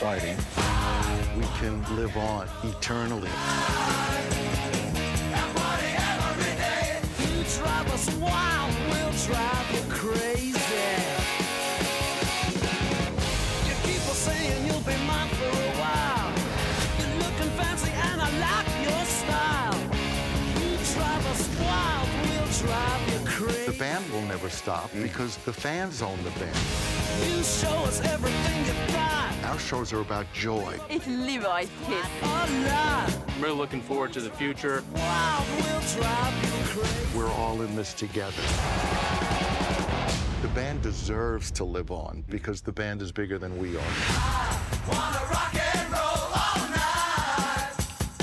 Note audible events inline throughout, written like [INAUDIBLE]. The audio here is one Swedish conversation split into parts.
We can live on eternally. Band will never stop mm. because the fans own the band. You show us everything you got. Our shows are about joy. Ett Levi's Kiss. I'm really looking forward to the future. wild, we'll drive you crazy. We're all in this together. The band deserves to live on because the band is bigger than we are.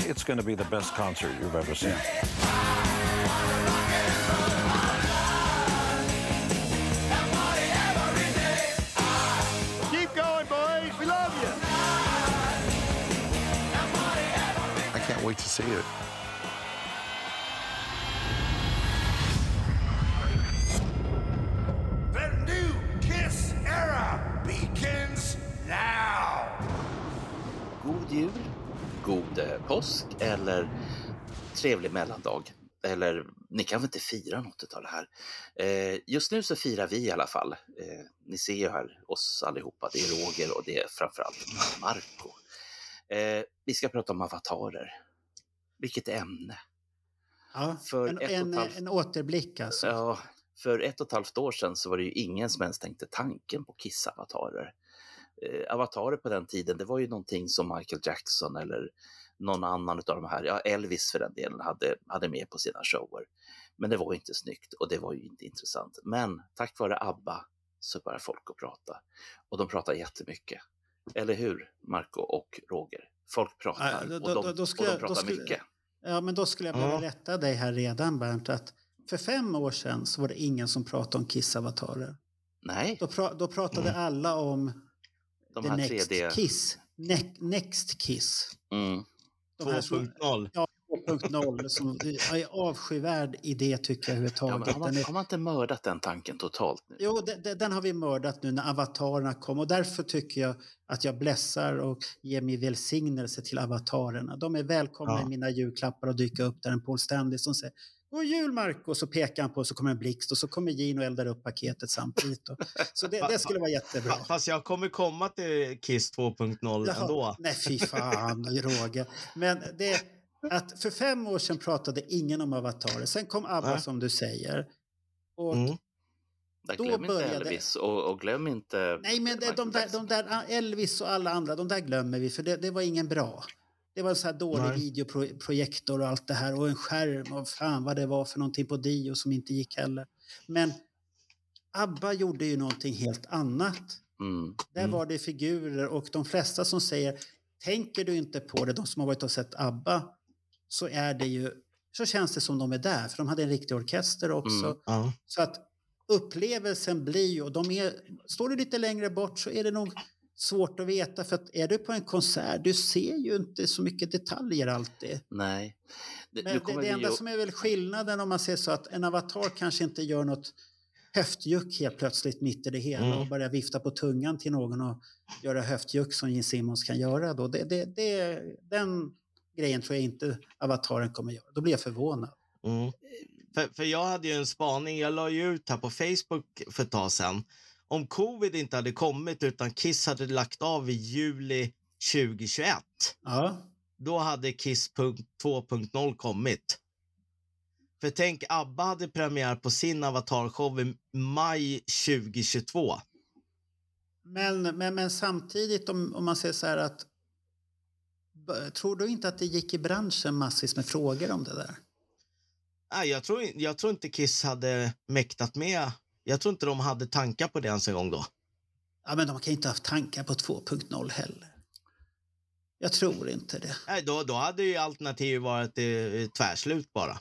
It's going to be the best concert you've ever seen. Keep can't wait to see it. The new Kiss era begins now! God jul, god eh, påsk eller trevlig mellandag. Eller ni kan väl inte fira något av det här? Eh, just nu så firar vi i alla fall. Eh, ni ser ju här oss allihopa. Det är Roger och det är framförallt Marco. Eh, vi ska prata om avatarer. Vilket ämne! Ja, För en, ett och en, halvt- en återblick alltså. Ja, för ett och ett halvt år sedan så var det ju ingen som ens tänkte tanken på Kiss-avatarer. Eh, avatarer på den tiden, det var ju någonting som Michael Jackson eller någon annan av de här, ja Elvis för den delen, hade, hade med på sina shower. Men det var inte snyggt och det var ju inte intressant. Men tack vare ABBA så börjar folk att prata. Och de pratar jättemycket. Eller hur, Marco och Roger? Folk pratar Ja, då- och, då- de, då ska och de pratar skulle- mycket. Ja, men då skulle jag behöva rätta dig här redan Bernt. Att för fem år sedan så var det ingen som pratade om Kiss-avatarer. Nej, Då, pra, då pratade alla om de the här next 3D... Kiss. Ne next Kiss. Mm. De här som- 2.0. Ja, 2.0. Som är avskyvärd idé tycker jag Ja, överhuvudtaget. har, man, Den har man inte mördat den tanken totalt nu? Jo, de- de- den har vi mördat nu när avatarerna kom och därför tycker jag att jag blessar och ger min välsignelse till avatarerna. De är välkomna Ja. i mina julklappar och dyka upp där en Paul Stanley som säger God jul Marco! Så pekar han på och så kommer en blixt och så kommer Gino och eldar upp paketet samtidigt. Och, så det, det skulle vara jättebra. Fa- Fast jag kommer komma till Kiss 2.0 Jaha, ändå. Nej, fy fan, Roger. Men det, att för fem år sedan pratade ingen om avatarer. Sen kom ABBA Nej. som du säger. Och Mm. Där Då glöm inte började- Elvis och, och glöm inte... Nej, men det, de, där, de där Elvis och alla andra, de där glömmer vi för det, det var ingen bra. Det var en så här dålig Nej. videoprojektor och allt det här och en skärm och fan vad det var för någonting på Dio som inte gick heller. Men ABBA gjorde ju någonting helt annat. Mm. Där var det figurer och de flesta som säger tänker du inte på det, de som har varit och sett ABBA, så är det ju så känns det som de är där, för de hade en riktig orkester också. Mm. Ja. Så att upplevelsen blir ju, och de är, står du lite längre bort så är det nog svårt att veta, för att är du på en konsert, du ser ju inte så mycket detaljer alltid. Nej. Det, Men det, det enda ju- som är väl skillnaden om man säger så att en avatar kanske inte gör något höftjuck helt plötsligt mitt i det hela Mm. och börjar vifta på tungan till någon och göra höftjuck som Gene Simmons kan göra då. Det, det, det, den, grejen tror jag inte avataren kommer göra. Då blir jag förvånad. Mm. För, för jag hade ju en spaning, jag la ju ut här på Facebook för ett tag sedan. Om covid inte hade kommit utan Kiss hade lagt av i juli 2021, Ja, då hade Kiss punkt 2.0 kommit. För tänk, ABBA hade premiär på sin avatarshow i maj 2022. men, men, men samtidigt om, om man säger så här att Tror du inte att det gick i branschen massvis med frågor om det där? Nej, jag, tror, jag tror inte Kiss hade mäktat med. Jag tror inte de hade tankar på det ens en gång då. Ja, men de kan ju inte ha haft tankar på 2.0 heller. Jag tror inte det. Nej, då, då hade ju alternativet varit eh, tvärslut bara.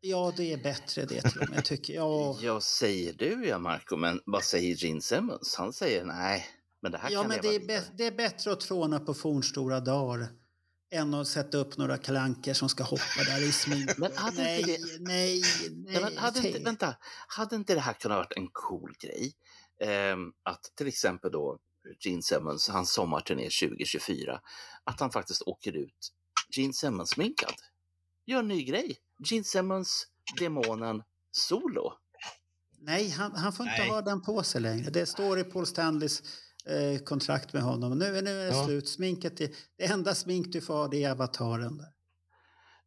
Ja, det är bättre det till och med, tycker jag. [LAUGHS] Ja, säger du ja, Marco, men vad säger Gene Simmons? Han säger nej, men det här Ja, kan men leva det är, vidare. det är bättre att tråna på fornstora dagar än att sätta upp några kalankor som ska hoppa där i smink. Men hade nej, inte det- nej, nej. men hade, inte, vänta, hade inte det här kunnat varit en cool grej? Ehm, att till exempel då Gene Simmons, hans sommarturné 2024, att han faktiskt åker ut Gene Simmons-sminkad. Gör en ny grej. Gene Simmons, Demonen, solo. Nej, han, han får inte Nej. ha den på sig längre. Det står i Paul Stanleys eh, kontrakt med honom. Nu, nu är det Ja. slut. Sminket är, det enda smink du får ha det är avataren. Där.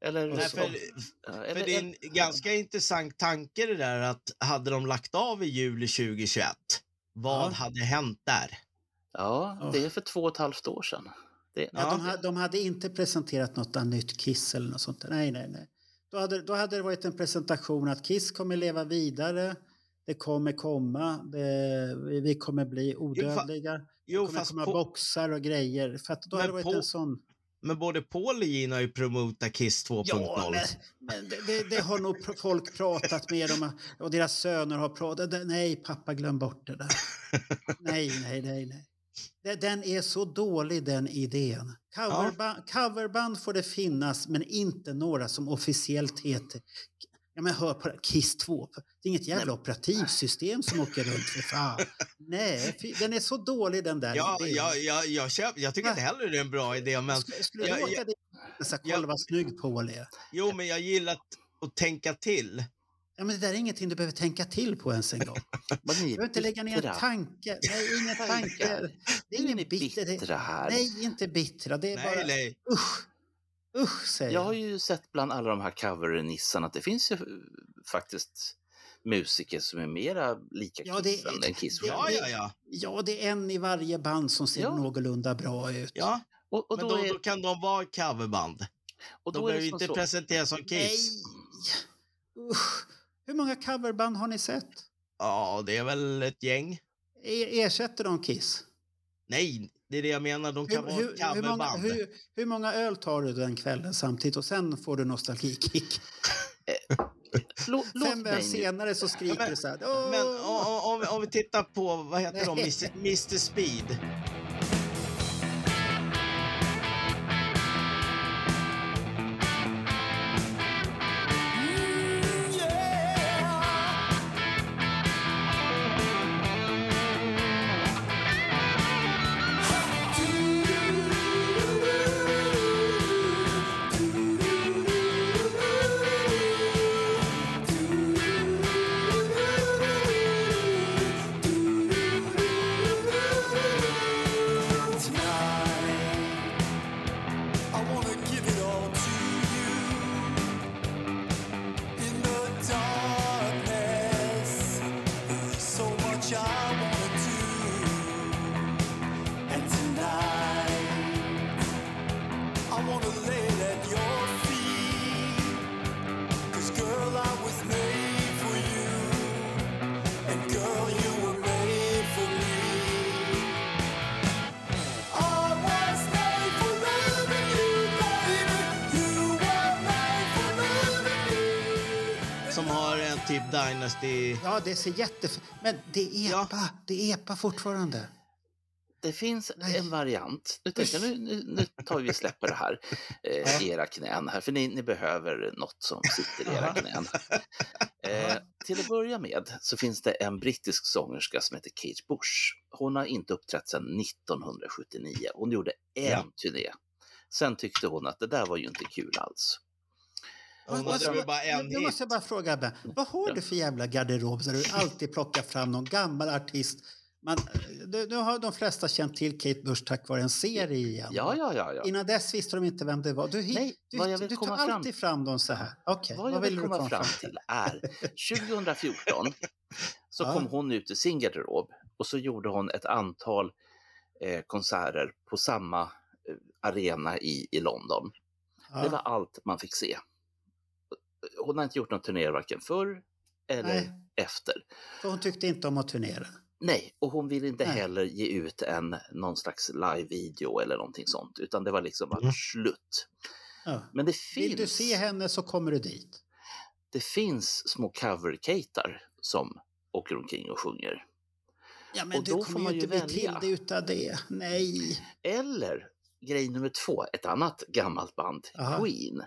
Eller, Nej, för, för eller, det är en ganska intressant tanke det där att hade de lagt av i juli 2021, vad Ja. hade hänt där? ja, det är för två och ett halvt år sedan. Det, Ja, de, ha- de hade inte presenterat något nytt Kiss eller något sånt. Nej, nej, nej. Då hade, då hade det varit en presentation att Kiss kommer leva vidare. Det kommer komma. Det, vi- kommer bli odödliga. Det Jo, kommer fast komma på, boxar och grejer. För att då Men hade det varit på- en sån... men både Paul och Gene har ju promotat Kiss 2.0. Ja, men, men det, det, det har nog folk pratat med dem och deras söner har pratat. Det- Nej, pappa, glöm bort det där. [LAUGHS] Nej, nej, nej, nej. Det- Den är så dålig, den idén. Coverband, coverband får det finnas, men inte några som officiellt heter... Ja, men hör på Kiss 2. Det är inget jävla operativsystem som åker runt för fan. [LAUGHS] Nej, fy- den är så dålig den där Ja, idén. ja, ja, jag, köp, jag tycker inte heller det är en bra idé, men Skulle, skulle du Ja, låta ja. det... Så här, Ja. kolla vad snygg Paul är. jo, men jag gillar att, att tänka till. Ja, men det där är ingenting du behöver tänka till på ens en gång. [LAUGHS] Du behöver inte lägga ner en tanke. Nej, ingen [LAUGHS] tanke. Det är ingen bitter. det-. Nej, inte bittra. Det är Nej, bara nej. usch. Usch, säger Jag har ju sett bland alla de här covernissarna att det finns ju eh, faktiskt musiker som är mera lika Ja, det- Kiss än Kiss det- Ja, ja, ja. Ja, det är en i varje band som ser Ja. någorlunda bra ut. ja. Och, och Men då, då, är, då kan de vara coverband. och De då är behöver inte så, presenteras som Nej! Kiss. Usch. Hur många coverband har ni sett? Ja, det är väl ett gäng. E- ersätter de Kiss? Nej, det är det jag menar. De kan Hur, vara hur, hur, många, hur, hur många öl tar du den kvällen samtidigt och sen får du nostalgikick? lå, låt Fem öl senare så skriker men- du så här. Men om, vi- om vi tittar på, vad heter de. Mr. Speed. Dynasty... Ja, det ser jättefint Men det är Ja. epa. Det är epa fortfarande. Det finns Nej. en variant. Nu, tänkte jag, nu, nu, nu tar vi släpper det här, eh, i era knän här, för ni, ni behöver något som sitter i era knän. Eh, till att börja med så finns det en brittisk sångerska som heter Kate Bush. Hon har inte uppträtt sedan 1979. Hon gjorde en Ja. turné Sen tyckte hon att det där var ju inte kul alls. Hon bara en måste jag hit. bara fråga Abbe, vad har du för jävla garderob där du alltid plockar fram någon gammal artist? Man, nu, har de flesta känt till Kate Bush tack vare en serie igen. Ja, ja, ja. ja. Innan dess visste de inte vem det var. Du, Nej, vad jag du, vill du tar komma fram- alltid fram dem så här. Okej, Vad jag vill du komma fram till är 2014 så [LAUGHS] Ja. kom hon ut i sin garderob och så gjorde hon ett antal eh, konserter på samma eh, arena i, i London. Ja. Det var allt man fick se. Hon har inte gjort någon turné varken förr eller Nej. efter. För hon tyckte inte om att turnera. Nej, och hon ville inte Nej. heller ge ut en någon slags live-video eller någonting sånt, utan det var liksom bara Mm. slut. Ja. Men det finns, Vill du se henne så kommer du dit. det finns små cover-katar som åker omkring och sjunger. Ja, men Och du då får kommer man ju inte bli till välja. det utav det. Nej. Eller grej nummer två, ett annat gammalt band, Aha. Queen.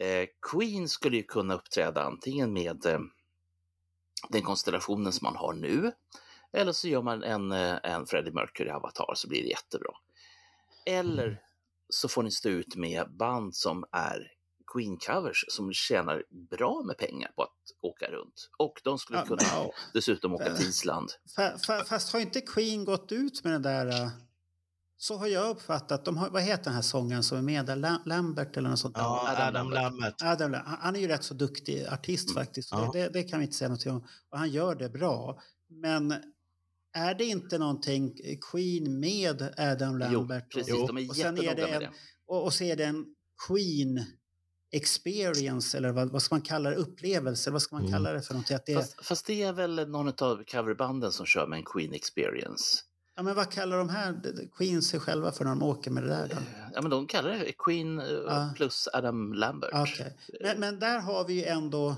Eh, Queen skulle ju kunna uppträda antingen med eh, den konstellationen som man har nu, eller så gör man en, eh, en Freddie Mercury-avatar så blir det jättebra. Eller så får ni stå ut med band som är Queen-covers som tjänar bra med pengar på att åka runt. Och de skulle Ja, kunna men- dessutom åka till Island. Fa, fa, fast har inte Queen gått ut med den där... Så har jag uppfattat. De har, vad heter den här sången som är med där? Lambert eller något sånt där? Ja, Adam Adam Lambert. Lambert. Adam, han är ju rätt så duktig artist Mm. faktiskt. Ja. Det, det kan vi inte säga någonting om. Och han gör det bra. Men är det inte någonting Queen med Adam Jo, Lambert? precis. och, De är och sen är det med en, det. och, och så är det en Queen experience eller vad, vad ska man kalla det? Upplevelse? Vad ska man Mm. kalla det för någonting? Att det är, Fast, fast det är väl någon av coverbanden som kör med en Queen Experience. Ja, men vad kallar de här Queen sig själva för när de åker med det där? Då? Ja, men de kallar det Queen eh, Ja. plus Adam Lambert. Okej. Men, men där har vi ju ändå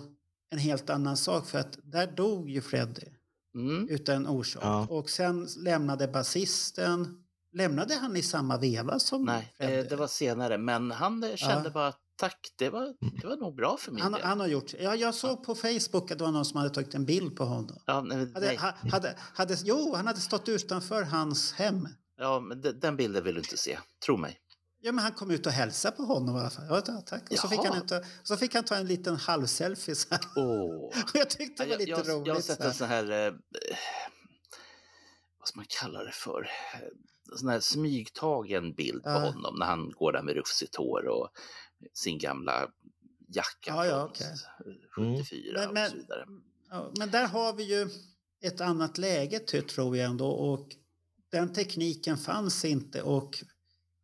en helt annan sak för att där dog ju Freddie Mm. utan orsak. Ja. Och sen lämnade basisten. Lämnade han i samma veva som Nej, eh, Freddie? det var senare, men han eh, kände Ja. bara tack, det var, det var nog bra för min han, han har gjort... Ja, jag såg på Facebook att det var någon som hade tagit en bild på honom. Ja, nej, Hade, nej. ha, hade, hade, jo, han hade stått utanför hans hem. ja, men de- den bilden vill du inte se, tro mig. Ja, men han kom ut och hälsade på honom i alla fall. Ja, ta- tack. Och så fick, han inte, så fick han ta en liten halvselfie. Och [LAUGHS] jag tyckte det var lite jag, roligt. jag har så sett här. en sån här, eh, vad ska man kalla det för, sån här smygtagen bild på honom när han går där med rufsigt hår och sin gamla jacka Ja, ja, från okej. 74 Men- men- och så vidare. Men där har vi ju ett annat läge ty- tror jag ändå och den tekniken fanns inte och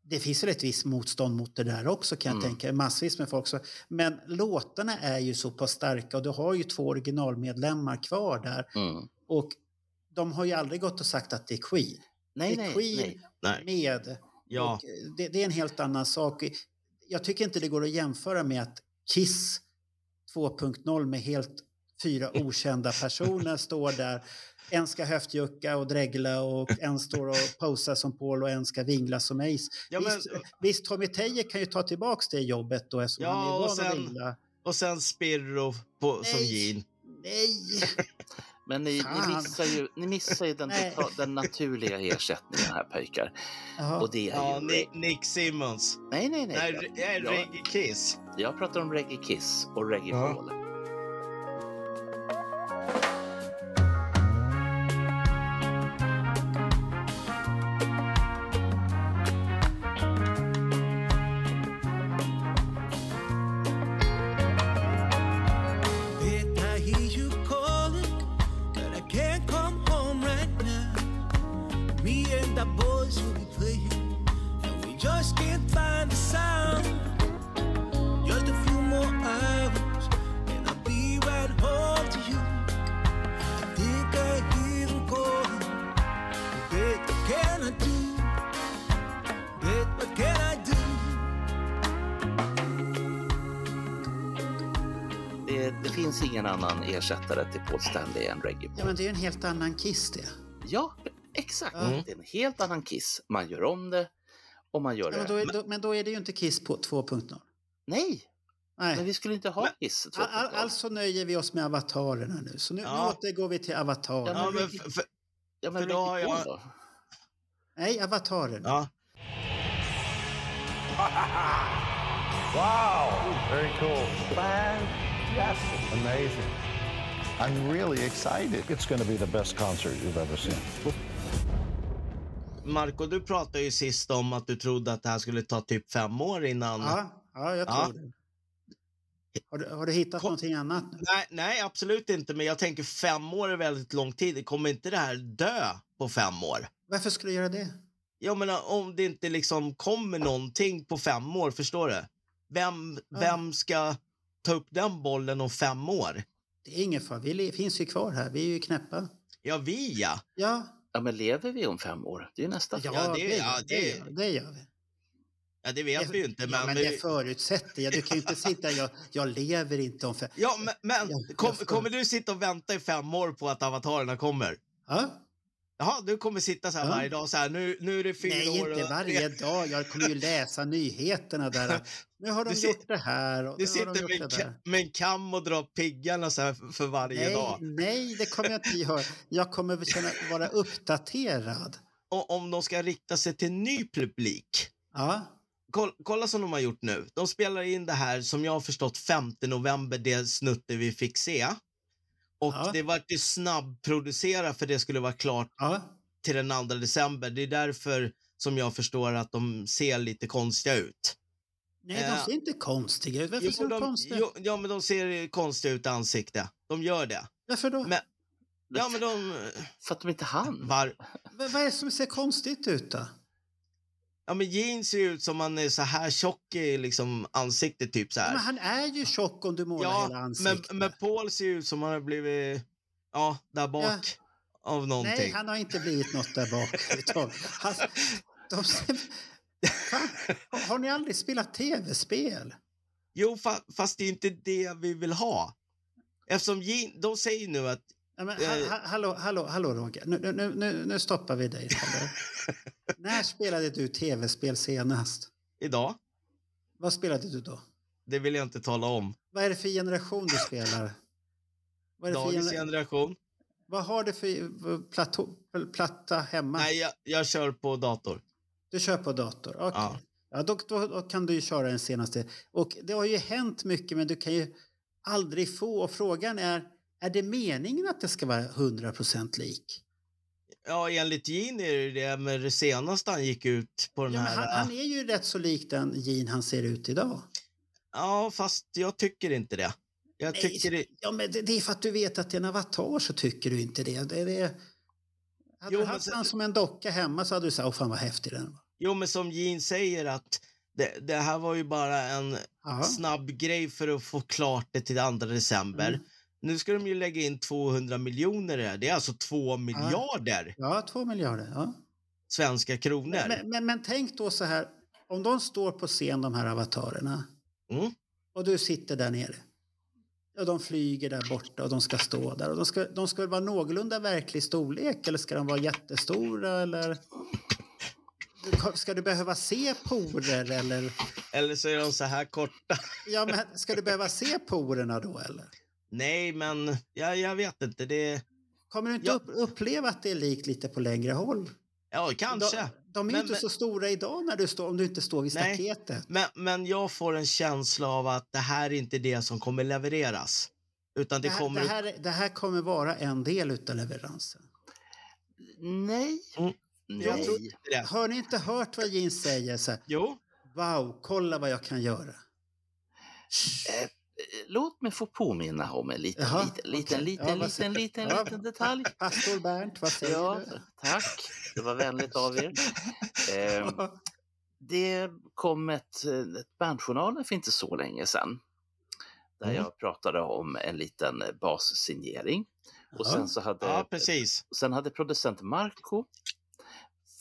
det finns väl ett visst motstånd mot det där också kan jag Mm. tänka massvis med folk. Så, men låtarna är ju så pass starka och du har ju två originalmedlemmar kvar där Mm. och de har ju aldrig gått och sagt att det är Queen. Nej, det är Queen nej. Nej. med Ja. det, det är en helt annan sak. Jag tycker inte det går att jämföra med att Kiss 2.0 med helt fyra [LAUGHS] okända personer står där. En ska höftjucka och dregla och en står och posar som Paul och en ska vingla som Ace. Ja, men- visst, visst, Tommy Teje kan ju ta tillbaks det jobbet då eftersom Ja, han är och van att vingla. Och sen Spirro på, som. Jean. Nej! [LAUGHS] [LAUGHS] Men ni, ni, missar ju, ni missar ju den, den naturliga ersättningen här pojkar. Och det är Ja, ju... Nick, Nick Simmons. Nej, nej, nej. Nej, Jag- Reggae Kiss. jag pratar om Reggae Kiss och Reggae Ja. Paul. The boys will be playing, and we just can't find the sound. Just a few more hours, and I'll be right home to you. I think I hear them calling. Bet what can I do? Bet what can I do? Det, det finns ingen annan ersättare till Paul Stanley än Reggae Ja, men det är ju en helt annan Kiss det. Ja, exakt. Mm. Det är en helt annan Kiss. Man gör om det och man gör Ja, men, det. då är, då, men då är det ju inte Kiss på 2.0. Nej, Nej. men vi skulle inte ha Kiss 2.0. All, all, alltså nöjer vi oss med avatarerna nu. Så nu, Ja. nu återgår vi till avatarerna. Ja, Ja, men för, för, ja, men för då har jag- då? Nej, avatarerna. ja. Wow. Very cool. Fantastic. Amazing. I'm really excited. It's going to be the best concert you've ever seen. Marco, du pratade ju sist om att du trodde att det här skulle ta typ fem år innan. Ja, ja jag tror Ja. det. Har du, har du hittat Kom- någonting annat nu? Nej, nej, absolut inte. Men jag tänker fem år är väldigt lång tid. Kommer inte det här dö på fem år? Varför skulle du göra det? Jag menar om det inte liksom kommer någonting på fem år, förstår du? Vem, Ja. vem ska ta upp den bollen om fem år? Det är ingen fara, vi finns ju kvar här. Vi är ju knäppa. Ja, vi ja. Ja, Ja, men lever vi om fem år? Det är nästa ja, fråga. Ja, det- det, ja, det, det- det gör vi. Ja, det vet vi ju inte. ja, Men, men vi- det förutsätter jag. Du kan ju inte [LAUGHS] sitta jag, jag lever inte om fem... Ja, men, men Ja, jag kom, kommer du sitta och vänta i fem år på att avatarerna kommer? Ja? Jaha, du kommer sitta så här Ja. varje dag så här, nu, nu är det fyra Nej, år inte och... varje [LAUGHS] dag. Jag kommer ju läsa nyheterna där. Nu har de Du gjort det här och Du de sitter med, en med en kam och drar piggarna så här för- varje Nej, dag. nej, det kommer jag inte göra. Jag kommer känna, vara uppdaterad. [LAUGHS] Och om de ska rikta sig till ny publik. Ja, Kolla, kolla som de har gjort nu. De spelar in det här som jag har förstått 5 november, det snutte vi fick se. Och Ja. det var ju snabbproducerat för det skulle vara klart ja. till den 2 december. Det är därför som jag förstår att de ser lite konstiga ut. Nej, de Eh, ser inte konstiga ut. Varför Jo, ser de de, konstiga jo, ja, men de ser konstiga ut i ansikte. De gör det. Varför då? Men, ja, men de... För att de inte hann. Var, vad är det som ser konstigt ut då? Ja, men jeans ser ut som man är så här tjock i liksom, ansiktet, typ så Ja, här. men han är ju tjock om du målar hela Ja, men, ansiktet. men Paul ser ut som han har blivit, ja, där bak av någonting. Nej, han har inte blivit något där bak. [LAUGHS] han, de har- ni aldrig spelat tv-spel? Jo, fa fast det är inte det vi vill ha. Eftersom jean, de säger nu att, Ja, men, ha, Eh. ha, hallå, hallå, hallå Roger, nu, nu, nu, nu stoppar vi dig. [LAUGHS] När spelade du tv-spel senast? idag, Vad spelade du då? det vill jag inte tala om. Vad är det för generation du spelar? Vad, är det för Dagens gener- generation. vad har du för platå, platta hemma? Nej, jag, jag kör på dator. Du kör på dator? Okej. Ja. Ja. då, då, då kan du ju köra den senaste. Och det har ju hänt mycket men du kan ju aldrig få. Och frågan är, är det meningen att det ska vara 100% lik? Ja, enligt Jean är det det, men det senaste han gick ut på den Ja, men här... han, han är ju rätt så lik den Jean han ser ut idag. Ja, fast jag tycker inte det. Jag Nej, tycker det... Ja, men det, det är för att du vet att det är en avatar så tycker du inte det. det, det hade Jo, du men haft sen- han som en docka hemma så hade du sagt, åh fan vad häftig den var. Jo, men som Jean säger att det, det här var ju bara en Ja. snabb grej för att få klart det till 2 december. Mm. Nu ska de ju lägga in 200 miljoner här. Det är alltså 2 miljarder ja, två miljarder. Ja. svenska kronor. Men, men, men tänk då så här, om de står på scen de här avatarerna Mm. och du sitter där nere. Och de flyger där borta och de ska stå där. Och de ska, de ska vara någorlunda verklig storlek eller ska de vara jättestora eller? Ska du behöva se porer eller? Eller så är de så här korta. Ja, men ska du behöva se porerna då eller? Nej, men jag, jag vet inte. Det... Kommer du inte Ja. upp, uppleva att det är likt lite på längre håll? Ja, kanske. De, de är Men- inte men- så stora idag när du står, om du inte står vid Nej. staketet. Men, men jag får en känsla av att det här är inte det som kommer levereras. Utan det, Det här, kommer... det, här, det här kommer vara en del utav leveransen. Nej. Mm. Jag Nej. tror. Har ni inte hört vad Jean säger? Så här, Jo, wow, kolla vad jag kan göra. Eh, Låt mig få påminna om en liten, Jaha, liten, liten, okej. liten, Ja, liten, liten, Ja, liten detalj. [LAUGHS] Pastor Bernt, vad säger Ja, du? tack. Det var vänligt av er. [LAUGHS] Eh, det kom ett, ett Berntjournalen för inte så länge sedan. Där Mm. jag pratade om en liten bassignering. Och sen så hade, ja precis. sen hade producent Marco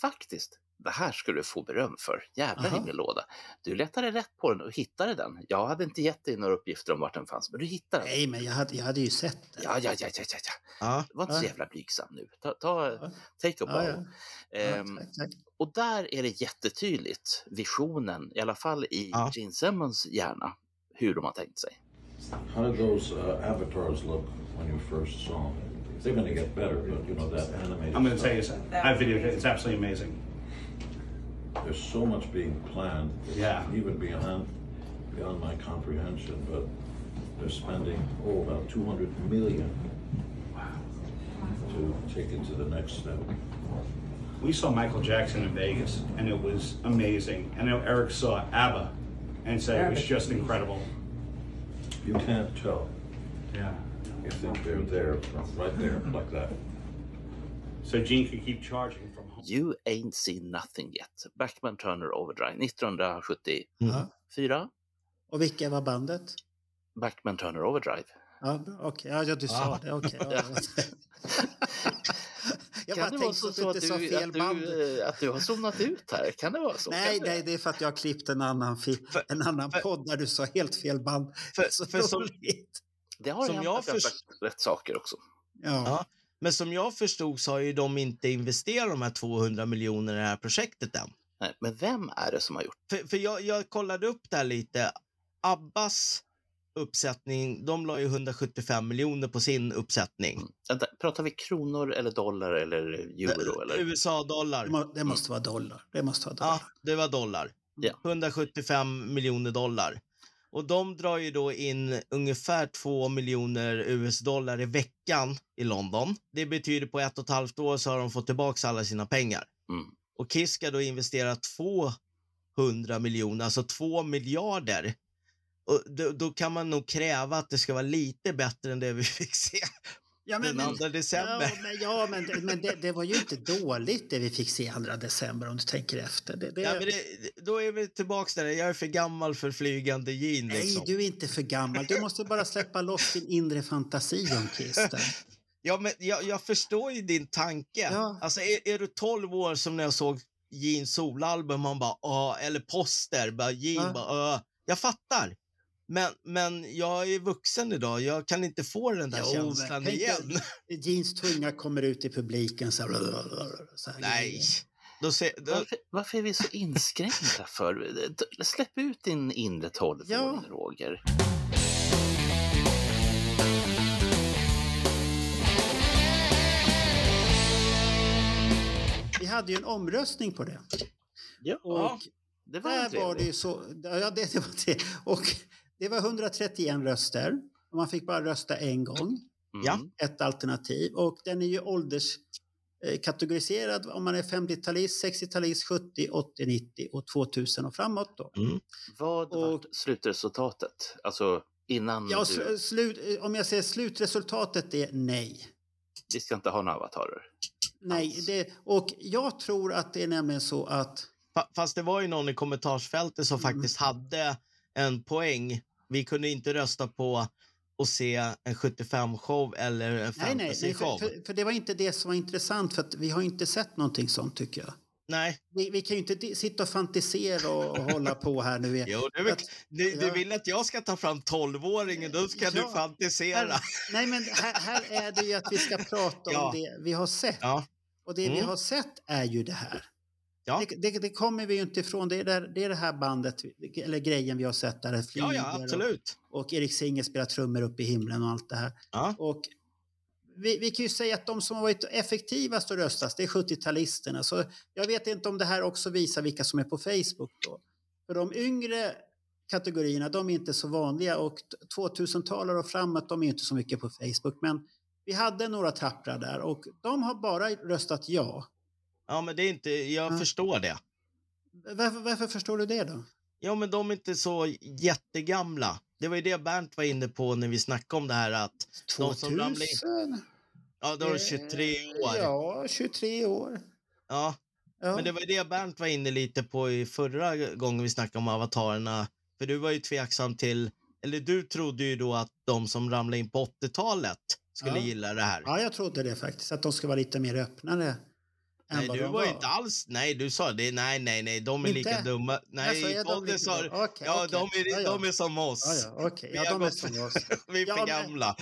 faktiskt, det här skulle du få beröm för. Jävlar Aha. låda. Du letade rätt på den och hittade den. Jag hade inte gett dig några uppgifter om vart den fanns, men du hittade den. Nej, men jag hade, jag hade ju sett det. Ja, ja, ja, ja, ja, ja. Var inte så Ja. jävla blygsam nu. Ta, ta Ja. take a Ja, bow. ja. Ehm, Ja, tack, tack. och där är det jättetydligt, visionen, i alla fall i Ja. Gene Simmons hjärna, hur de har tänkt sig. How did those uh, avatars look when you first saw them? They're going to get better, but you know that animated. I'm going to tell you something. I videotaped. It's absolutely amazing. There's so much being planned. Yeah. Even beyond beyond my comprehension, but they're spending oh about 200 million wow. to take it to the next step. We saw Michael Jackson in Vegas, and it was amazing. I know Eric saw ABBA and said it was just incredible. You can't tell. Yeah. You think they're there, right there, like that. So Gene could keep charging from home. You ain't seen nothing yet. Backman Turner Overdrive 1974. Ja. Och vilka var bandet? Backman Turner Overdrive. Ja, okej. Ja, ja, du sa det. Okej. ja, [LAUGHS] ja. Jag bara kan det vara tänkte så, att så att sa du, fel att, band. du, eh, att du har zonat ut här? Kan det vara så? Nej, Kan det? nej, det är för att jag har klippt en annan, fi- en annan podd där du sa helt fel band. För, Så för som. Det har Som jag att jag har först- sagt rätt saker också. Ja. Ja. Men som jag förstod så har ju de inte investerat de här 200 miljoner i det här projektet än. Nej, men vem är det som har gjort För, för jag, jag kollade upp det här lite. Abbas uppsättning, de la ju 175 miljoner på sin uppsättning. Vänta, Pratar vi kronor eller dollar eller euro? Eller? USA-dollar. Det, må, det måste vara dollar. Det måste vara dollar. Ja, det var dollar. Ja. 175 miljoner dollar. Och de drar ju då in ungefär 2 miljoner US-dollar i veckan i London. Det betyder på ett och ett halvt år så har de fått tillbaka alla sina pengar. Mm. Och Kiss ska då investera 200 miljoner, alltså 2 miljarder. Och då, då kan man nog kräva att det ska vara lite bättre än det vi [LAUGHS] fick se Ja, men, den men, 2 december. ja, men, ja, men, men det, det var ju inte dåligt det vi fick se 2 december om du tänker efter. Det, det, Ja, men då är vi tillbaka där. Jag är för gammal för flygande nej, Liksom. du är inte för gammal. Du måste bara släppa loss din inre fantasi om Christer. [LAUGHS] Ja, men jag, jag förstår ju din tanke. Ja. Alltså, är, är du 12 år som när jag såg Jeans solalbum, man bara Åh, eller poster, bara Jean, Ja. bara Åh. Jag fattar. Men, men jag är vuxen idag, jag kan inte få den där Jo, men känslan dig- igen. [LAUGHS] Jeans tunga kommer ut i publiken så här. Så här Nej. Då ser, då, Varför, varför är vi så inskränkta för? Släpp ut din inre tolvåring, Ja. Roger. Vi hade ju en omröstning på det. Ja, Och det var där var det ju så. Ja, det, det var det. Och det var 131 röster. Och man fick bara rösta en gång. Mm. Ett alternativ. Och den är ju ålderskategoriserad om man är 50-talist, 60-talist, 70, 80, 90 och 2000 och framåt. Då. Vad Och- var slutresultatet? Alltså innan Ja, du... sl- slut, om jag säger slutresultatet är nej. Vi ska inte ha några avatarer. Nej, det, och jag tror att det är nämligen så att fa- fast det var ju någon i kommentarsfältet som Mm. faktiskt hade en poäng. Vi kunde inte rösta på att se en 75-show eller en Nej, nej, nej fantasy-show. för, för, för det var inte det som var intressant för vi har inte sett någonting sånt tycker jag. Nej, Vi, vi kan ju inte sitta och fantisera och, och hålla på här nu. [LAUGHS] Jo, är väl- Att- du, du ja. vill att jag ska ta fram 12-åringen, då ska du Ja. fantisera. Här, nej men här, här är det ju att vi ska prata [LAUGHS] Ja. om det vi har sett. Ja, Och det vi Mm. har sett är ju det här. Ja. Det, det, det kommer vi ju inte ifrån. Det är, där, det är det här bandet, eller grejen vi har sett där det flyger. ja, ja absolut. Och, och Erik Singer spelar trummor upp i himlen och allt det här. Ja. Och vi, vi kan ju säga att de som har varit effektivast att röstas, det är 70-talisterna. Så jag vet inte om det här också visar vilka som är på Facebook då. För de yngre kategorierna, de är inte så vanliga och 2000-talare och framåt, de är inte så mycket på Facebook. Men vi hade några tappra där och de har bara röstat ja. Ja, men det är inte, jag Ja. förstår det. Varför, varför förstår du det då? Ja, men de är inte så jättegamla. Det var ju det Bernt var inne på när vi snackade om det här att de som ramlade in, 2000? ja, de är 23 år. Ja, 23 år. Ja, Ja. men det var ju det Bernt var inne lite på i förra gången vi snackade om avatarerna. För du var ju tveksam till, eller du trodde ju då att de som ramlade in på 80-talet skulle Ja. gilla det här. Ja, jag trodde det faktiskt. Att de ska vara lite mer öppnare. Nej, du var inte alls... Nej, du sa det. Nej, nej, nej. De är Inte? lika dumma. Nej, Alltså, är de podden lika sa du... dumma? Ja, de är, Ja, ja. de är som oss. Ja, ja. Vi Ja, de är som oss. [LAUGHS] Vi är Ja, för men- gamla.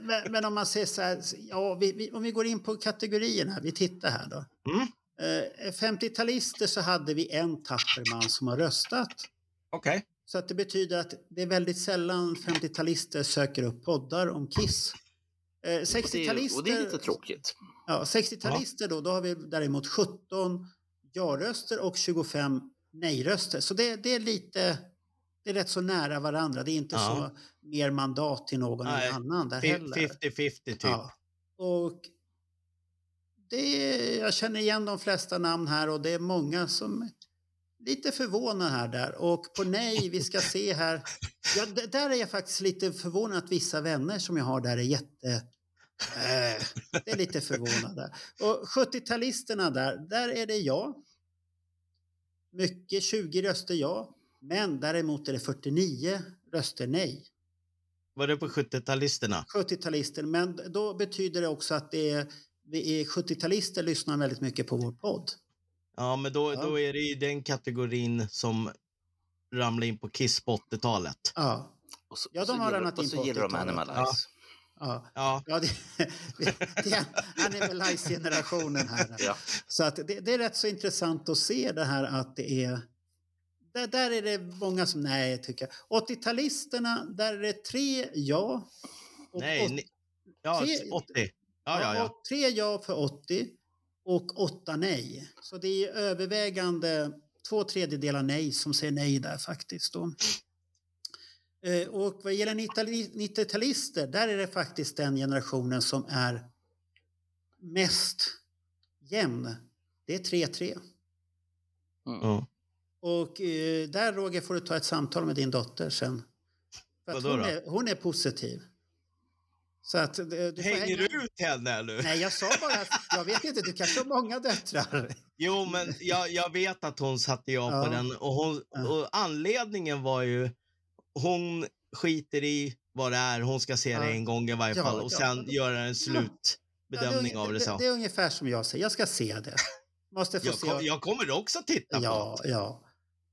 Men, men om man säger så här, ja, vi, vi, om vi går in på kategorierna, vi tittar här då. Mm. Eh, 50-talister så hade vi en tapper man som har röstat. Okej. Så att det betyder att det är väldigt sällan 50-talister söker upp poddar om Kiss. Eh, Och det, 60-talister... och det är lite tråkigt. Ja, 60-talister då, då har vi däremot 17 ja-röster och 25 nej-röster. Så det, det är lite, det är rätt så nära varandra. Det är inte Ja. så mer mandat till någon Nej, annan där Fi- heller. 50-50 typ. Ja. Och det jag känner igen de flesta namn här och det är många som är lite förvånade här där. Och på nej, vi ska se här. Ja, där är jag faktiskt lite förvånad att vissa vänner som jag har där är jätte... Eh, det är lite förvånade. Och 70-talisterna där, där är det ja. Mycket, 20 röster ja. Men däremot är det 49 röster nej. Var det på 70-talisterna? 70-talister, men då betyder det också att det är, vi är 70-talister lyssnar väldigt mycket på vår podd. Ja, men då, Ja. då är det ju den kategorin som ramlar in på Kiss på 80-talet. Ja, Och så, Ja, och de så har gillar, lämnat och in så på gillar de 80-talet. Animalize. ja. Ja, [LAUGHS] ja det, det är Animalize-generationen här. Ja. Så att det, det är rätt så intressant att se det här att det är... Där, där är det många som nej, tycker jag. 80-talisterna, där är det tre ja. och nej, åt- ja tre- 80. Ja, ja, ja. Tre ja för 80 och åtta nej. Så det är övervägande två tredjedelar nej som säger nej där faktiskt. Då. Eh, Och vad gäller 90-talister, där är det faktiskt den generationen som är mest jämn. Det är 3-3. Ja. Och eh, där Roger får du ta ett samtal med din dotter sen. För hon, då? är, hon är positiv. Så att, eh, du Hänger du ut henne nu? Nej, jag sa bara att jag vet inte, du kanske har många döttrar. Jo, men jag, jag vet att hon satte ja, Ja. på den. Och, hon, Ja. och anledningen var ju, hon skiter i vad det är. Hon ska se Ja. det en gång i varje Ja, fall och sen göra en slutbedömning det, är av det det, det är ungefär som jag säger, jag ska se det. Måste få Jag, se. kom, jag kommer också titta på ja.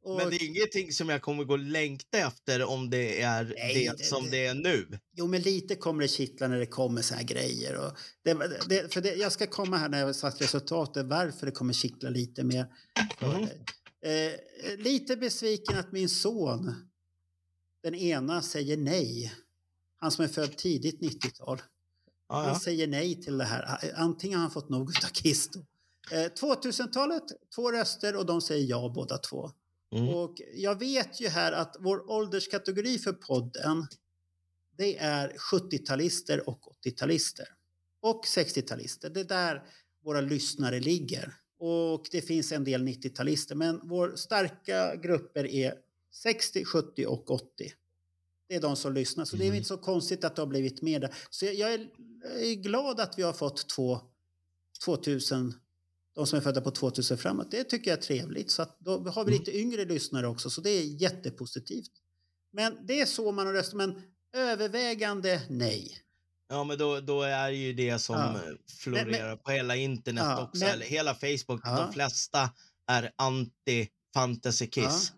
Och, Men det är ingenting som jag kommer gå längta efter om det är Nej, det, det- som det- det är nu. Jo, men lite kommer det kittla när det kommer så här grejer. Och det, det, för det, jag ska komma här när jag har satt resultatet, varför det kommer kittla lite mer. dig. Eh, lite besviken att min son, den ena, säger nej. Han som är född tidigt 90-tal. Ja, Han ja. säger nej till det här. Antingen har han fått nog av Kiss då. Eh, 2000-talet, två röster och de säger ja båda två. Mm. Och jag vet ju här att vår ålderskategori för podden det är 70-talister och 80-talister. Och 60-talister. Det är där våra lyssnare ligger. Och det finns en del 90-talister. Men vår starka grupper är 60, 70 och 80. Det är de som lyssnar. Så det är Mm. inte så konstigt att det har blivit mer där. Så jag- jag är, jag är glad att vi har fått två 2000 de som är födda på 2000 framåt. Det tycker jag är trevligt. Så då har vi lite yngre lyssnare också, så det är jättepositivt. Men det är så man har röstat, men övervägande nej. Ja, men då, då är ju det som Ja. florerar på hela internet Ja, också, men- eller hela Facebook. Ja. De flesta är anti-fantasy kiss.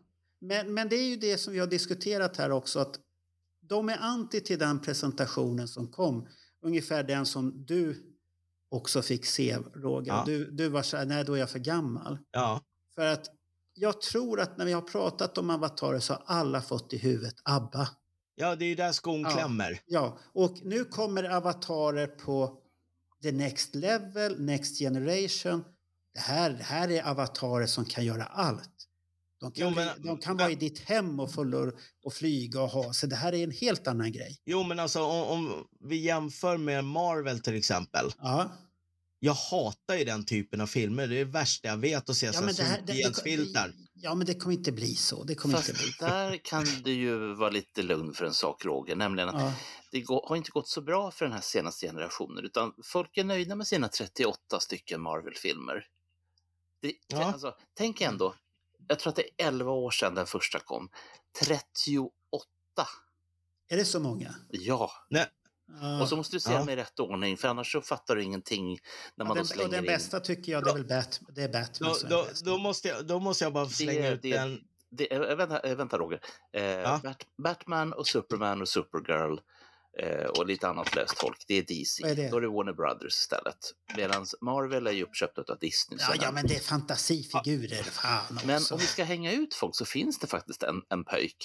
Ja. Men, men det är ju det som vi har diskuterat här också, att de är anti till den presentationen som kom. Ungefär den som du också fick se, Roger. Ja. Du, du var så här, nej då är jag för gammal. Ja. För att jag tror att när vi har pratat om avatarer så har alla fått i huvudet ABBA. ja, det är ju där skon Ja. klämmer. Ja, och nu kommer avatarer på the next level, next generation. Det här, det här är avatarer som kan göra allt. De kan, Jo, men- de kan vara i ditt hem och, få lur- och flyga och ha. Så det här är en helt annan grej. Jo, men alltså om, om vi jämför med Marvel till exempel. Ja, Jag hatar ju den typen av filmer. Det är det värsta jag vet att se ja superhjältsfiltar. ja, men det kommer inte bli så. Det kommer inte bli Fast där kan du ju vara lite lugn för en sak, Roger, nämligen att Ja, det går, har inte gått så bra för den här senaste generationen, utan folk är nöjda med sina 38 stycken Marvel-filmer. Det, Ja. alltså, tänk ändå, jag tror att det är 11 år sedan den första kom. 38! är det så många? Ja, Ja. och så måste du se Ja. dem i rätt ordning, för annars så fattar du ingenting när Ja, man då den, slänger och den in... bästa tycker jag det är väl Bat, det är Batman Då, då, då, måste jag, då måste jag bara slänga Det- ut det- en... Det, äh, vänta, äh, vänta Roger. Eh, Bat, Batman och Superman och Supergirl eh, och lite annat löst folk, det är DC. Är det? Då är det Warner Brothers istället. Medan Marvel är ju uppköpt av Disney. Ja, ja, men det är fantasifigurer. Fan Men om vi ska hänga ut folk så finns det faktiskt en, en pöjk.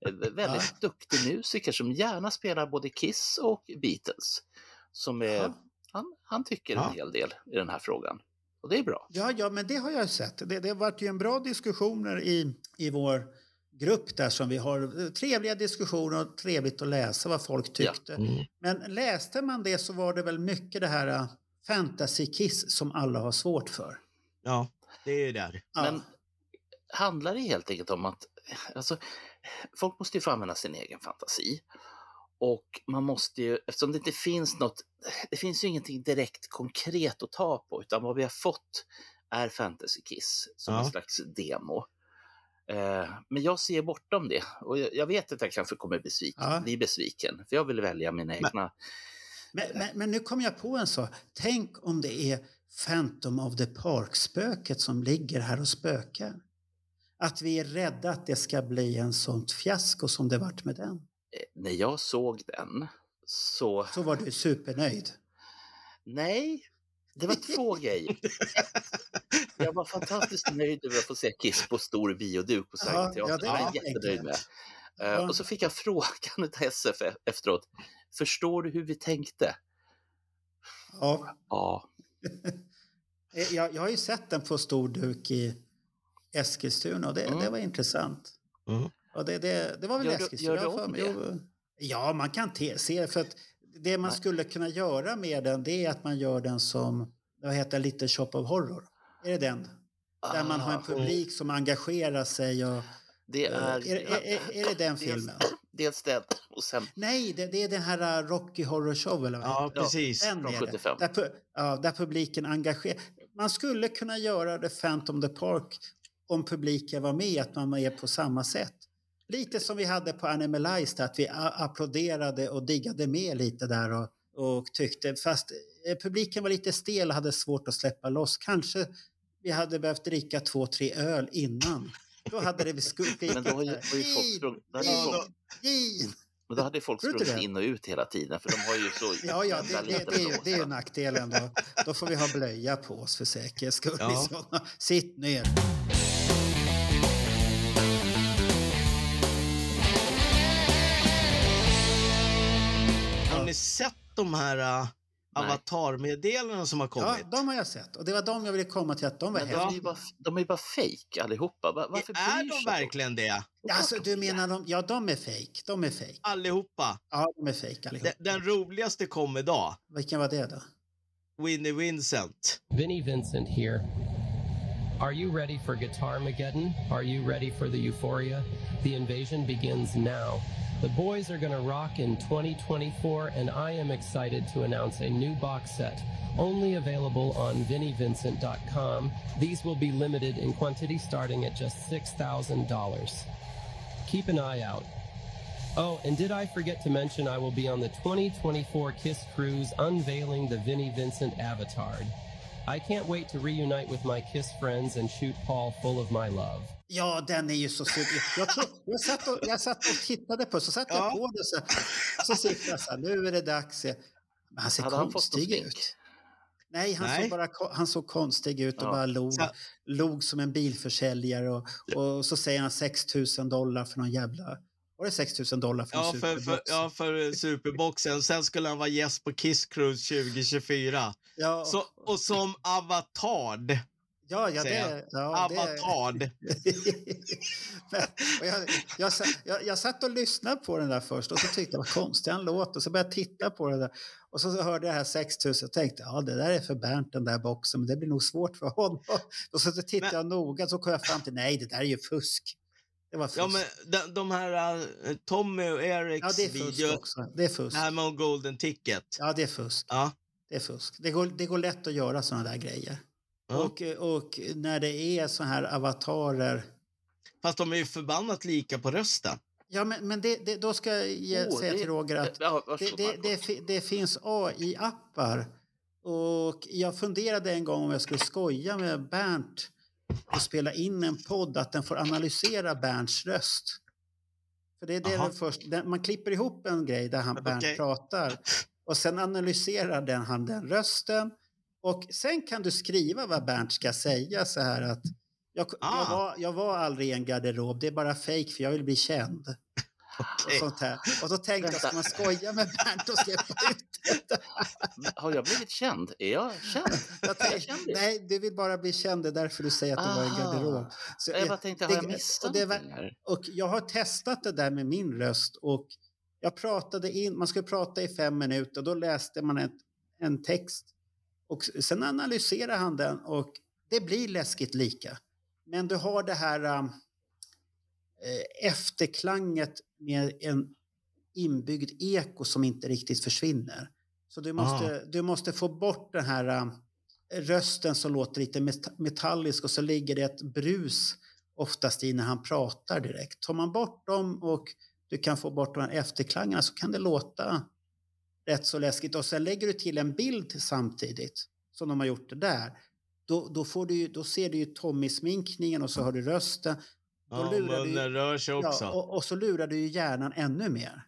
En [LAUGHS] väldigt duktig musiker som gärna spelar både Kiss och Beatles. Som är, Ja. han, han tycker Ja. en hel del i den här frågan. Och det är bra. Ja, ja, men det har jag sett. Det, det varit ju en bra diskussioner i, i vår grupp där som vi har. Trevliga diskussioner och trevligt att läsa vad folk tyckte. Mm. Men läste man det så var det väl mycket det här uh, fantasy-kiss som alla har svårt för. Ja, det är ju där. Ja. Men handlar det helt enkelt om att alltså, folk måste ju få använda sin egen fantasi. Och man måste ju, eftersom det inte finns något, det finns ju ingenting direkt konkret att ta på, utan vad vi har fått är Fantasy Kiss som Ja. en slags demo. Eh, men jag ser bortom det och jag, vet att jag kanske kommer besviken, Ja. bli besviken, för jag vill välja mina egna. Men, men, men nu kom jag på en sak. Tänk om det är Phantom of the Park-spöket som ligger här och spökar. Att vi är rädda att det ska bli en sånt fiasko som det vart med den. Eh, när jag såg den så, Så var du supernöjd. nej, det var två grejer. Jag var fantastiskt nöjd över att få se Kiss på stor bioduk på Ja, Sergels ja, teater. det det var jag jättenöjd med. Eh, Ja. Och så fick jag frågan av SF efteråt. Förstår du hur vi tänkte? Ja, Ja, [LAUGHS] Eh, jag, jag har ju sett den på stor duk i Eskilstuna och det, Mm. det var intressant. Mm. Och det, det, det var väl Gör du- Eskilstuna? gör för mig. det? Ja, man kan te, se för att det man skulle kunna göra med den det är att man gör den som, vad heter Little Shop of Horror? Är det den? Där man har en Ah, publik som engagerar sig och... det eh, är, är, är, är, är det den [LAUGHS] filmen? dels den och sen Nej, det, det är den här uh, Rocky Horror Show eller vad Ja, precis. Den från är det. 75. Där, ja, där publiken engagerar. Man skulle kunna göra det Phantom the Park om publiken var med, att man var med på samma sätt. Lite som vi hade på Animalized, att vi applåderade och diggade med lite där och, och tyckte, fast eh, publiken var lite stel och hade svårt att släppa loss. Kanske vi hade behövt dricka två, tre öl innan. Då hade det skulle [LAUGHS] Men då har ju, har ju folk sprungit, då hade folk, men då hade sprungit in och ut hela tiden för de har ju så Ja, ja det, det, det, är ju, det är ju nackdelen då. Då får vi ha blöja på oss för säkerhets skull. Ja. Sitt ner. Ni sett de här uh, avatarmeddelandena som har Ja, kommit? de har jag sett. Och det var de jag ville komma till, att de var Men de är bara, de är bara fake allihopa. Va- Varför är de verkligen det? Alltså, du menar de? Ja, de är fake. De är fake. Allihopa. Ja, de är fake allihop. Den, den roligaste kom idag. Vilken var det då? Winnie Vincent. Vinnie Vincent here. Are you ready for Guitar Mageddon? Are you ready for the euphoria? The invasion begins now. The boys are gonna rock in 2024, and I am excited to announce a new box set. Only available on VinnieVincent.com. These will be limited in quantity starting at just $6,000. Keep an eye out. Oh, and did I forget to mention I will be on the 2024 Kiss Cruise unveiling the Vinnie Vincent Avatar. I can't wait to reunite with my Kiss friends and shoot Paul full of my love. Ja, den är ju så super. Jag, jag, satt och, jag satt och tittade på så satt jag Ja. på det så, så sitter jag så här, nu är det dags. Men han ser Hade konstig ut. Nej, han, Nej. Såg bara, han såg konstig ut och Ja. bara log, Så- log som en bilförsäljare. Och, och så säger han 6 000 dollar för någon jävla... Var det 6 000 dollar för en Ja för, för, superbox? ja, för Superboxen. Sen skulle han vara gäst på Kiss Cruise 2024. Ja, Så, och som avatar. Ja, ja, det, ja, det, Avatar. [LAUGHS] Men, jag, jag, jag, jag satt och lyssnade på den där först och så tyckte jag vad konstig han låter. Så började jag titta på det där. Och så, så hörde jag det här 6000 och tänkte ja det där är för Bernt den där boxen men det blir nog svårt för honom. [LAUGHS] Och så, så tittade Men- jag noga så kom jag fram till nej det där är ju fusk. Det var fusk. Ja men de, de här uh, Tommy och Erics ja det är fusk video. också. Det är fusk. Det här med Golden Ticket. Ja det är fusk. Ja. Det är fusk. Det går, det går lätt att göra sådana där grejer. Ja. Och, och när det är så här avatarer Fast de är ju förbannat lika på rösten. Ja, men, men det, det, då ska jag ge, Åh, säga det- till Roger att det, det, finns AI-appar. Och jag funderade en gång om jag skulle skoja med Bernt och spela in en podd att den får analysera Bernts röst. För det är det först, den, man klipper ihop en grej där han, Bernt Okej. pratar och sen analyserar den, han den rösten och sen kan du skriva vad Bernt ska säga så här att jag, jag, Ah. var, jag var aldrig i en garderob, det är bara fake för jag vill bli känd. Och, Okej. sånt här. och så tänkte jag, ska man skoja med Bernt och släppa ut [LAUGHS] Har jag blivit känd? Är jag känd? Jag jag tänkte, nej, du vill bara bli känd, det är därför du säger att det var en Ah. garderob. Så, Jag bara tänkte, har jag det- missat och det var-? Och jag har testat det där med min röst och jag pratade in, man skulle prata i fem minuter och då läste man ett, en text och sen analyserar han den och det blir läskigt lika. Men du har det här eh, efterklanget med en inbyggd eko som inte riktigt försvinner. Så du måste, du måste få bort den här um, rösten som låter lite met- metallisk och så ligger det ett brus oftast i när han pratar direkt. Tar man bort dem och du kan få bort de här efterklangarna så kan det låta rätt så läskigt. Och sen lägger du till en bild samtidigt som de har gjort det där. Då, då, får du, då ser du ju Tommy-sminkningen och så har du rösten. Då Ja, lurar du ju- munnen rör sig också. Ja, och, och så lurar du ju hjärnan ännu mer.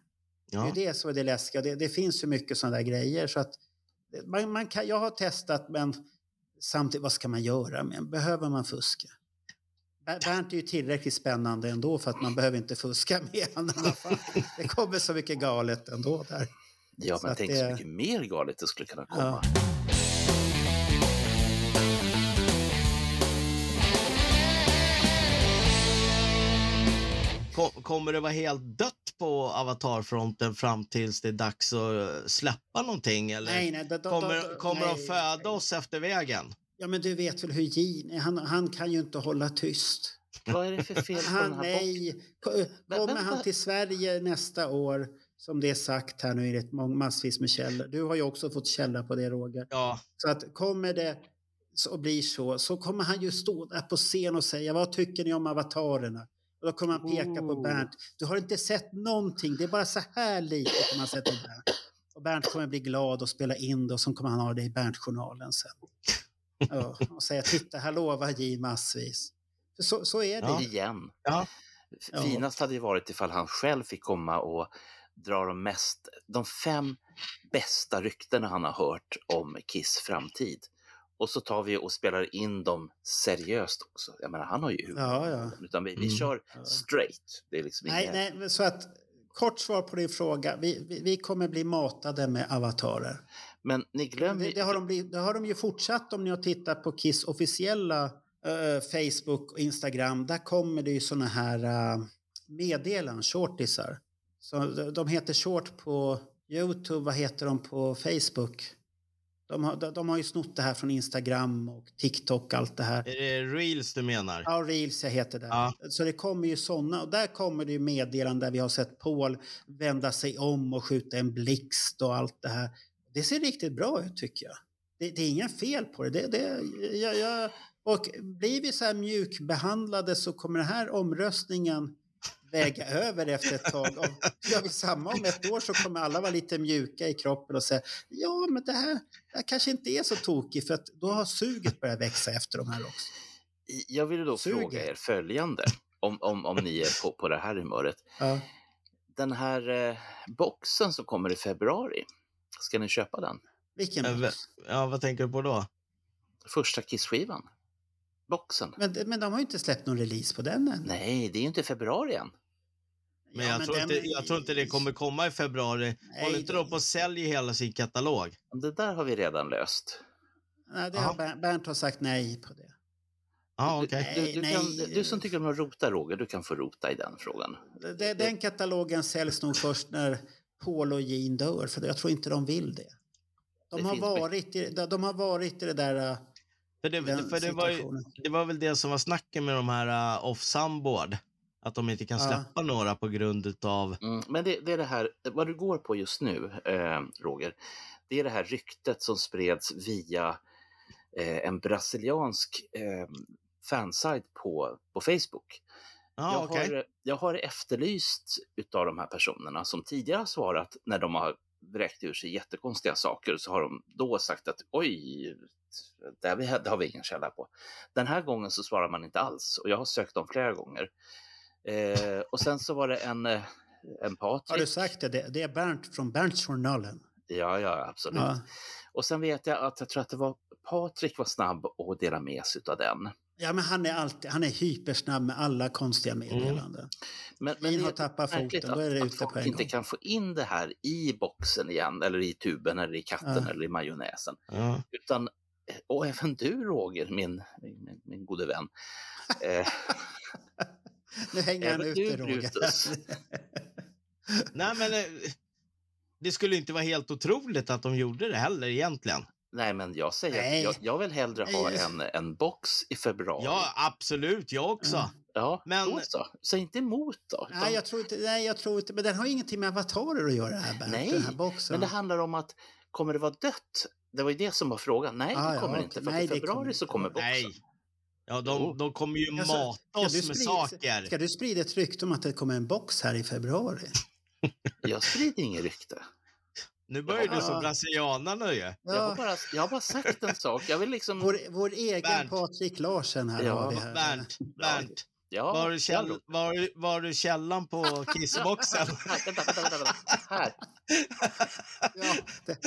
Det är Ja. ju det som är det läskiga. Det, det finns ju mycket sådana där grejer. Så att man, man kan, jag har testat men samtidigt, vad ska man göra? Men behöver man fuska? Ber- Bernt är ju tillräckligt spännande ändå för att man behöver inte fuska [LAUGHS] med honom. Det kommer så mycket galet ändå där. Ja, Så men att tänk det- så mycket mer galet det skulle kunna komma. Ja. Kom, kommer det vara helt dött på avatarfronten fram tills det är dags att släppa någonting? Eller Nej, nej, då- då- kommer då- kommer de nej. föda oss efter vägen? Ja, men du vet väl hur Gene han, han kan ju inte hålla tyst. Vad är det för fel på Han, den här nej, eh, kommer han till Sverige nästa år, som det är sagt här nu enligt mång- massvis med källor. Du har ju också fått källa på det Roger. Ja, Så att kommer det och blir så, så kommer han ju stå där på scen och säga vad tycker ni om avatarerna? Och då kommer han peka på Oh. Bernt. Du har inte sett någonting, det är bara så här lite som man sett om Bernt. Och Bernt kommer bli glad och spela in det och så kommer han ha det i Bernt-journalen sen. Ja, och säga titta här lovar J massvis. Så, så är det. Ja. Igen. Ja. Ja. Finast hade ju varit ifall han själv fick komma och dra de, mest, de fem bästa ryktena han har hört om Kiss framtid. Och så tar vi och spelar in dem seriöst också. Jag menar, han har ju humor. Ja, ja. Utan vi, vi Mm. kör straight. Det är liksom Nej, inget... nej, så att kort svar på din fråga. Vi, vi, vi kommer bli matade med avatarer. Men ni glömmer Det, det, har de blivit, det har de ju fortsatt om ni har tittat på Kiss officiella eh, Facebook och Instagram. Där kommer det ju såna här uh, meddelanden, shortisar. Så de, heter short på Youtube, vad heter de på Facebook? De har, de, de har ju snott det här från Instagram och TikTok, allt det här. är det reels du menar? Ja, Reels jag heter det. Ja. Så det kommer ju såna och där kommer det ju meddelanden där vi har sett Paul vända sig om och skjuta en blixt och allt det här. Det ser riktigt bra ut tycker jag. Det, det är inga fel på det. det, det jag, jag, och blir vi så här mjukbehandlade så kommer den här omröstningen väga över efter ett tag. Och gör vi samma om ett år så kommer alla vara lite mjuka i kroppen och säga ja men det här, det här kanske inte är så tokigt för att då har suget börjat växa efter de här också. Jag vill då Suger. fråga er följande, om, om, om ni är på, på det här humöret. Ja. Den här eh, boxen som kommer i februari, ska ni köpa den? Vilken Eh, box? Ja, vad tänker du på då? Första Kiss-skivan? Boxen? Men, men de har ju inte släppt någon release på den än. Nej, det är ju inte februari än. Men, Ja, jag, tror den- inte, jag tror inte det kommer komma i februari. Nej, Håller inte de på att sälja hela sin katalog? Det där har vi redan löst. Nej, det har Ber- Bernt har sagt nej på det. Ja, Du- okej. Du, du, Nej, kan, nej. du som tycker om att rota, Roger, du kan få rota i den frågan. Det- Den katalogen säljs nog först när Paul och Jean dör, för jag tror inte de vill det. De, Det har, varit i, de- de har varit i det där... äh, För, det, den för det, var ju, det var väl det som var snacken med de här uh, off-soundboard. Att de inte kan Ja. släppa några på grund utav... Mm, men det, det är det här, vad du går på just nu, eh, Roger, det är det här ryktet som spreds via eh, en brasiliansk eh, fansite på, på Facebook. Ja, jag, okej. har, jag har efterlyst utav de här personerna som tidigare har svarat när de har vräkt ur sig jättekonstiga saker så har de då sagt att oj, det, har vi, det har vi ingen källa på. Den här gången så svarar man inte alls och jag har sökt dem flera gånger. Eh, och sen så var det en, eh, en Patrik. Har du sagt det? Det, det är Bernt från Berntsjournalen. Ja, ja, absolut. Ja. Och sen vet jag att jag tror att det var Patrik var snabb att dela med sig av den. Ja, men han är, alltid, han är hypersnabb med alla konstiga meddelanden. Men, Min det har är tappat foten, då är det att, ute att på en inte gång. kan få in det här i boxen igen, eller i tuben, eller i katten, Ja. eller i majonnäsen. Ja. Utan, och även du Roger, min, min, min gode vän. Eh, [LAUGHS] Nu hänger han ute, Roger. [LAUGHS] Nej, men eh, det skulle inte vara helt otroligt att de gjorde det heller egentligen. Nej, men jag säger Nej. jag, jag vill hellre ha en, en box i februari. Ja, absolut. Jag också. Ja. ja men- då så. Säg inte emot då. utan- Nej, jag tror inte, nej, jag tror inte, men den har ingenting med avatarer att göra, här, Nej, den här boxen. Men det handlar om att kommer det vara dött? Det var ju det som var frågan. Nej, Ah, det ja, kommer okej. inte. För Nej, i februari kommer så kommer boxen. Nej. Ja, de, de kommer ju Alltså, mata oss du med sprida- saker. Ska du sprida ett rykte om att det kommer en box här i februari? Jag sprider inget rykte. Nu börjar du Ja. som brasilianarna ju. Jag, har Ja, bara, jag har bara sagt en sak. Jag vill liksom... vår, vår egen Bernt. Patrik Larsen här Ja, har vi här. Bernt, Bernt. Ja, Var du, käll, var, var du källan på kissboxen? Här, [LAUGHS] vänta, vänta, vänta, vänta. Här. Ja, det,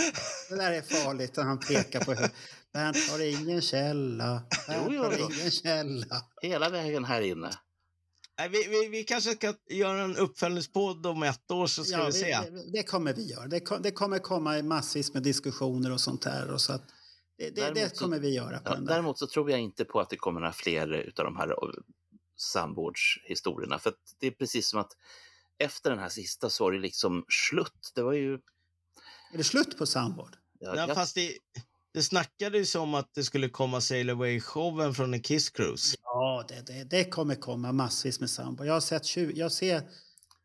det där är farligt när han pekar på hur... Bernt har ingen källa. Bernt Jo, jo, har jo. ingen källa. Hela vägen här inne. Nej, vi, vi, vi kanske ska göra en uppföljningspodd om ett år så ska Ja, vi se. Det, det kommer vi göra. Det, kom, det kommer komma massvis med diskussioner och sånt där. Och så att det, det, det så- kommer vi göra på Ja, den där. däremot så tror jag inte på att det kommer några fler utav de här samvårdshistorierna. För att det är precis som att efter den här sista så var det liksom slut. Det var ju... Är det slut på samvård? Ja, Nej, jag, fast det, det snackades om att det skulle komma Sail Away-showen från en Kiss Cruise. Ja, det, det, det kommer komma massvis med samvård. Jag har sett 20, jag ser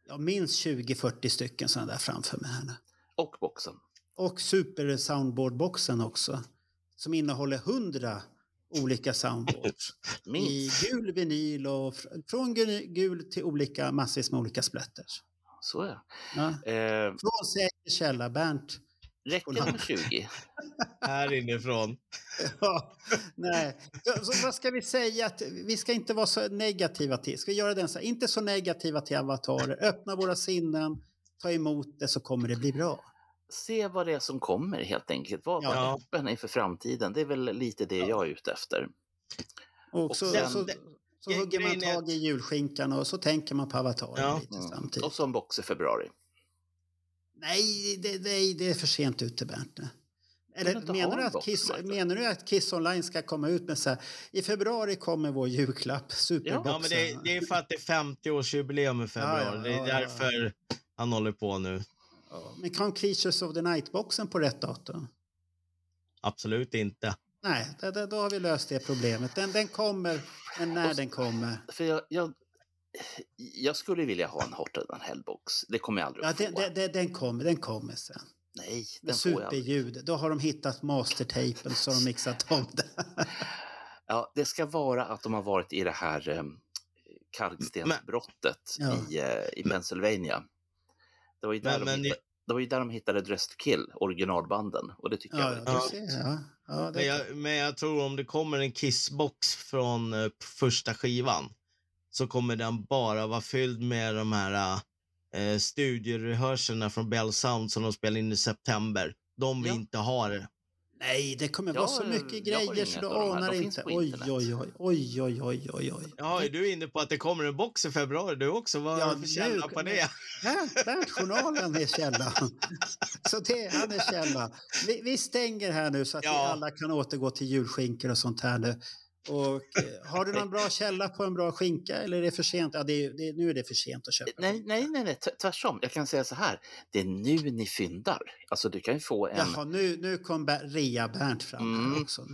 ja, minst 20-40 stycken sådana där framför mig här nu. och boxen. Och Super Soundboard-boxen också. Som innehåller 100 olika soundboards. [LAUGHS] I gul vinyl och fr- från gul- till olika massvis med olika splatters. Så är Ja. det. Eh, Från säker källa, Bernt. räcker det med 20? [LAUGHS] Här inifrån. [LAUGHS] Ja, nej. Så, så vad ska vi säga? Att vi ska inte vara så negativa till. Ska vi göra den så här? Inte så negativa till avatarer. Öppna våra sinnen. Ta emot det så kommer det bli bra. Se vad det är som kommer helt enkelt. Var, Ja. öppen inför framtiden. Det är väl lite det jag är ute efter. Och Och så, sen- så, så hugger man tag i julskinkan och så tänker man på avatarer Ja. lite Mm. samtidigt. Och så en box i februari. Nej, det, det, det är för sent ute, Bernt. Eller menar du, att box, Kiss, Martin. menar du att Kiss Online ska komma ut med så här, i februari kommer vår julklapp, superboxen. Ja, men det, det är för att det är 50-årsjubileum i februari. Ja, det ja, är ja, ja. därför han håller på nu. Ja, Men kom Creatures of the Night-boxen på rätt datum? Absolut inte. Nej, det, det, då har vi löst det problemet. Den, den kommer, men när Och- den kommer. För jag, jag, jag skulle vilja ha en Hotter than Hell-box. Det kommer jag aldrig Ja, att få. den, den, den, den kommer, den kommer sen. Nej, den Med får jag aldrig. superljud. Då har de hittat mastertapen så har de mixat om det. [LAUGHS] Ja, det ska vara att de har varit i det här eh, kalkstensbrottet Ja. i, eh, i Pennsylvania. Det var, ju där Men- de men hittade, det var ju där de hittade Dressed Kill, originalbanden. Och det tycker jag Ja, var ja, du Ja. Ja, Men jag, men jag tror om det kommer en Kissbox från eh, första skivan så kommer den bara vara fylld med de här eh, studiorehearserna från Bell Sound som de spelade in i september. De vi Ja. inte har. Nej, det kommer Jag vara så mycket har grejer så du anar inte. Oj, oj, oj, oj, oj, oj, oj, oj. Ja, är du inne på att det kommer en box i februari du också? Vad Ja, för nu- källa på det? Bernt, Bernt journalen är källan. Så det, han är källan. Vi, vi stänger här nu så att vi Ja. alla kan återgå till julskinkor och sånt här nu. Och, eh, har du någon bra källa på en bra skinka eller är det för sent? Ja, det är, det nu är det för sent att köpa. Nej, nej, nej, nej, tvärtom. Jag kan säga så här. Det är nu ni fyndar. Alltså du kan ju få en... Jaha, nu, nu kom Ber- Rea-Bernt fram Mm. också.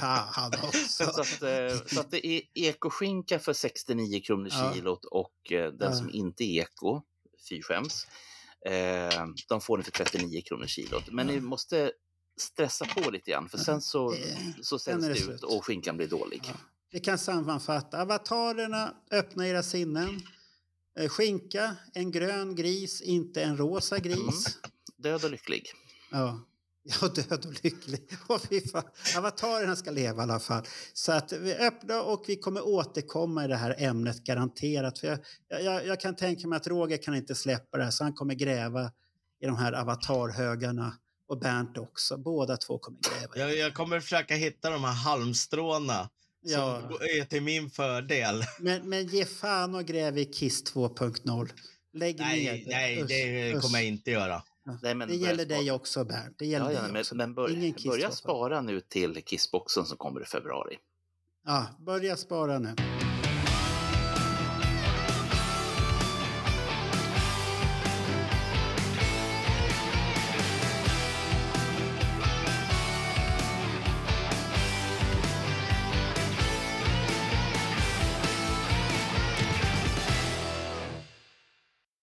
Fan också. [LAUGHS] Så att, eh, så att det är ekoskinka för 69 kronor Ja. kilot och eh, den Ja. som inte är eko, fy skäms, eh, de får ni för 39 kronor kilot. Men ni måste stressa på lite grann för sen så, så säljs det ut och skinkan blir dålig. Ja. Vi kan sammanfatta. Avatarerna, öppna era sinnen. Eh, Skinka, en grön gris, inte en rosa gris. Mm. Död och lycklig. Ja. [LAUGHS] Ja, död och lycklig. [LAUGHS] Fan. Avatarerna ska leva i alla fall. Så att vi öppnar och vi kommer återkomma i det här ämnet garanterat. För jag, jag, jag kan tänka mig att Roger kan inte släppa det här så han kommer gräva i de här avatarhögarna. Och Bernt också. Båda två kommer gräva. Jag, jag kommer försöka hitta de här halmstråna Ja. som är till min fördel. [LAUGHS] Men, men ge fan och gräv i Kiss 2.0. Lägg ner Nej, det. nej, Usch, det usch. kommer jag inte göra. Ja. Nej, men det gäller spara. dig också Bernt. Det gäller Ja, ja, dig men, också. men bör, Ingen Kiss börja 2.0. spara nu till Kissboxen som kommer i februari. Ja, börja spara nu.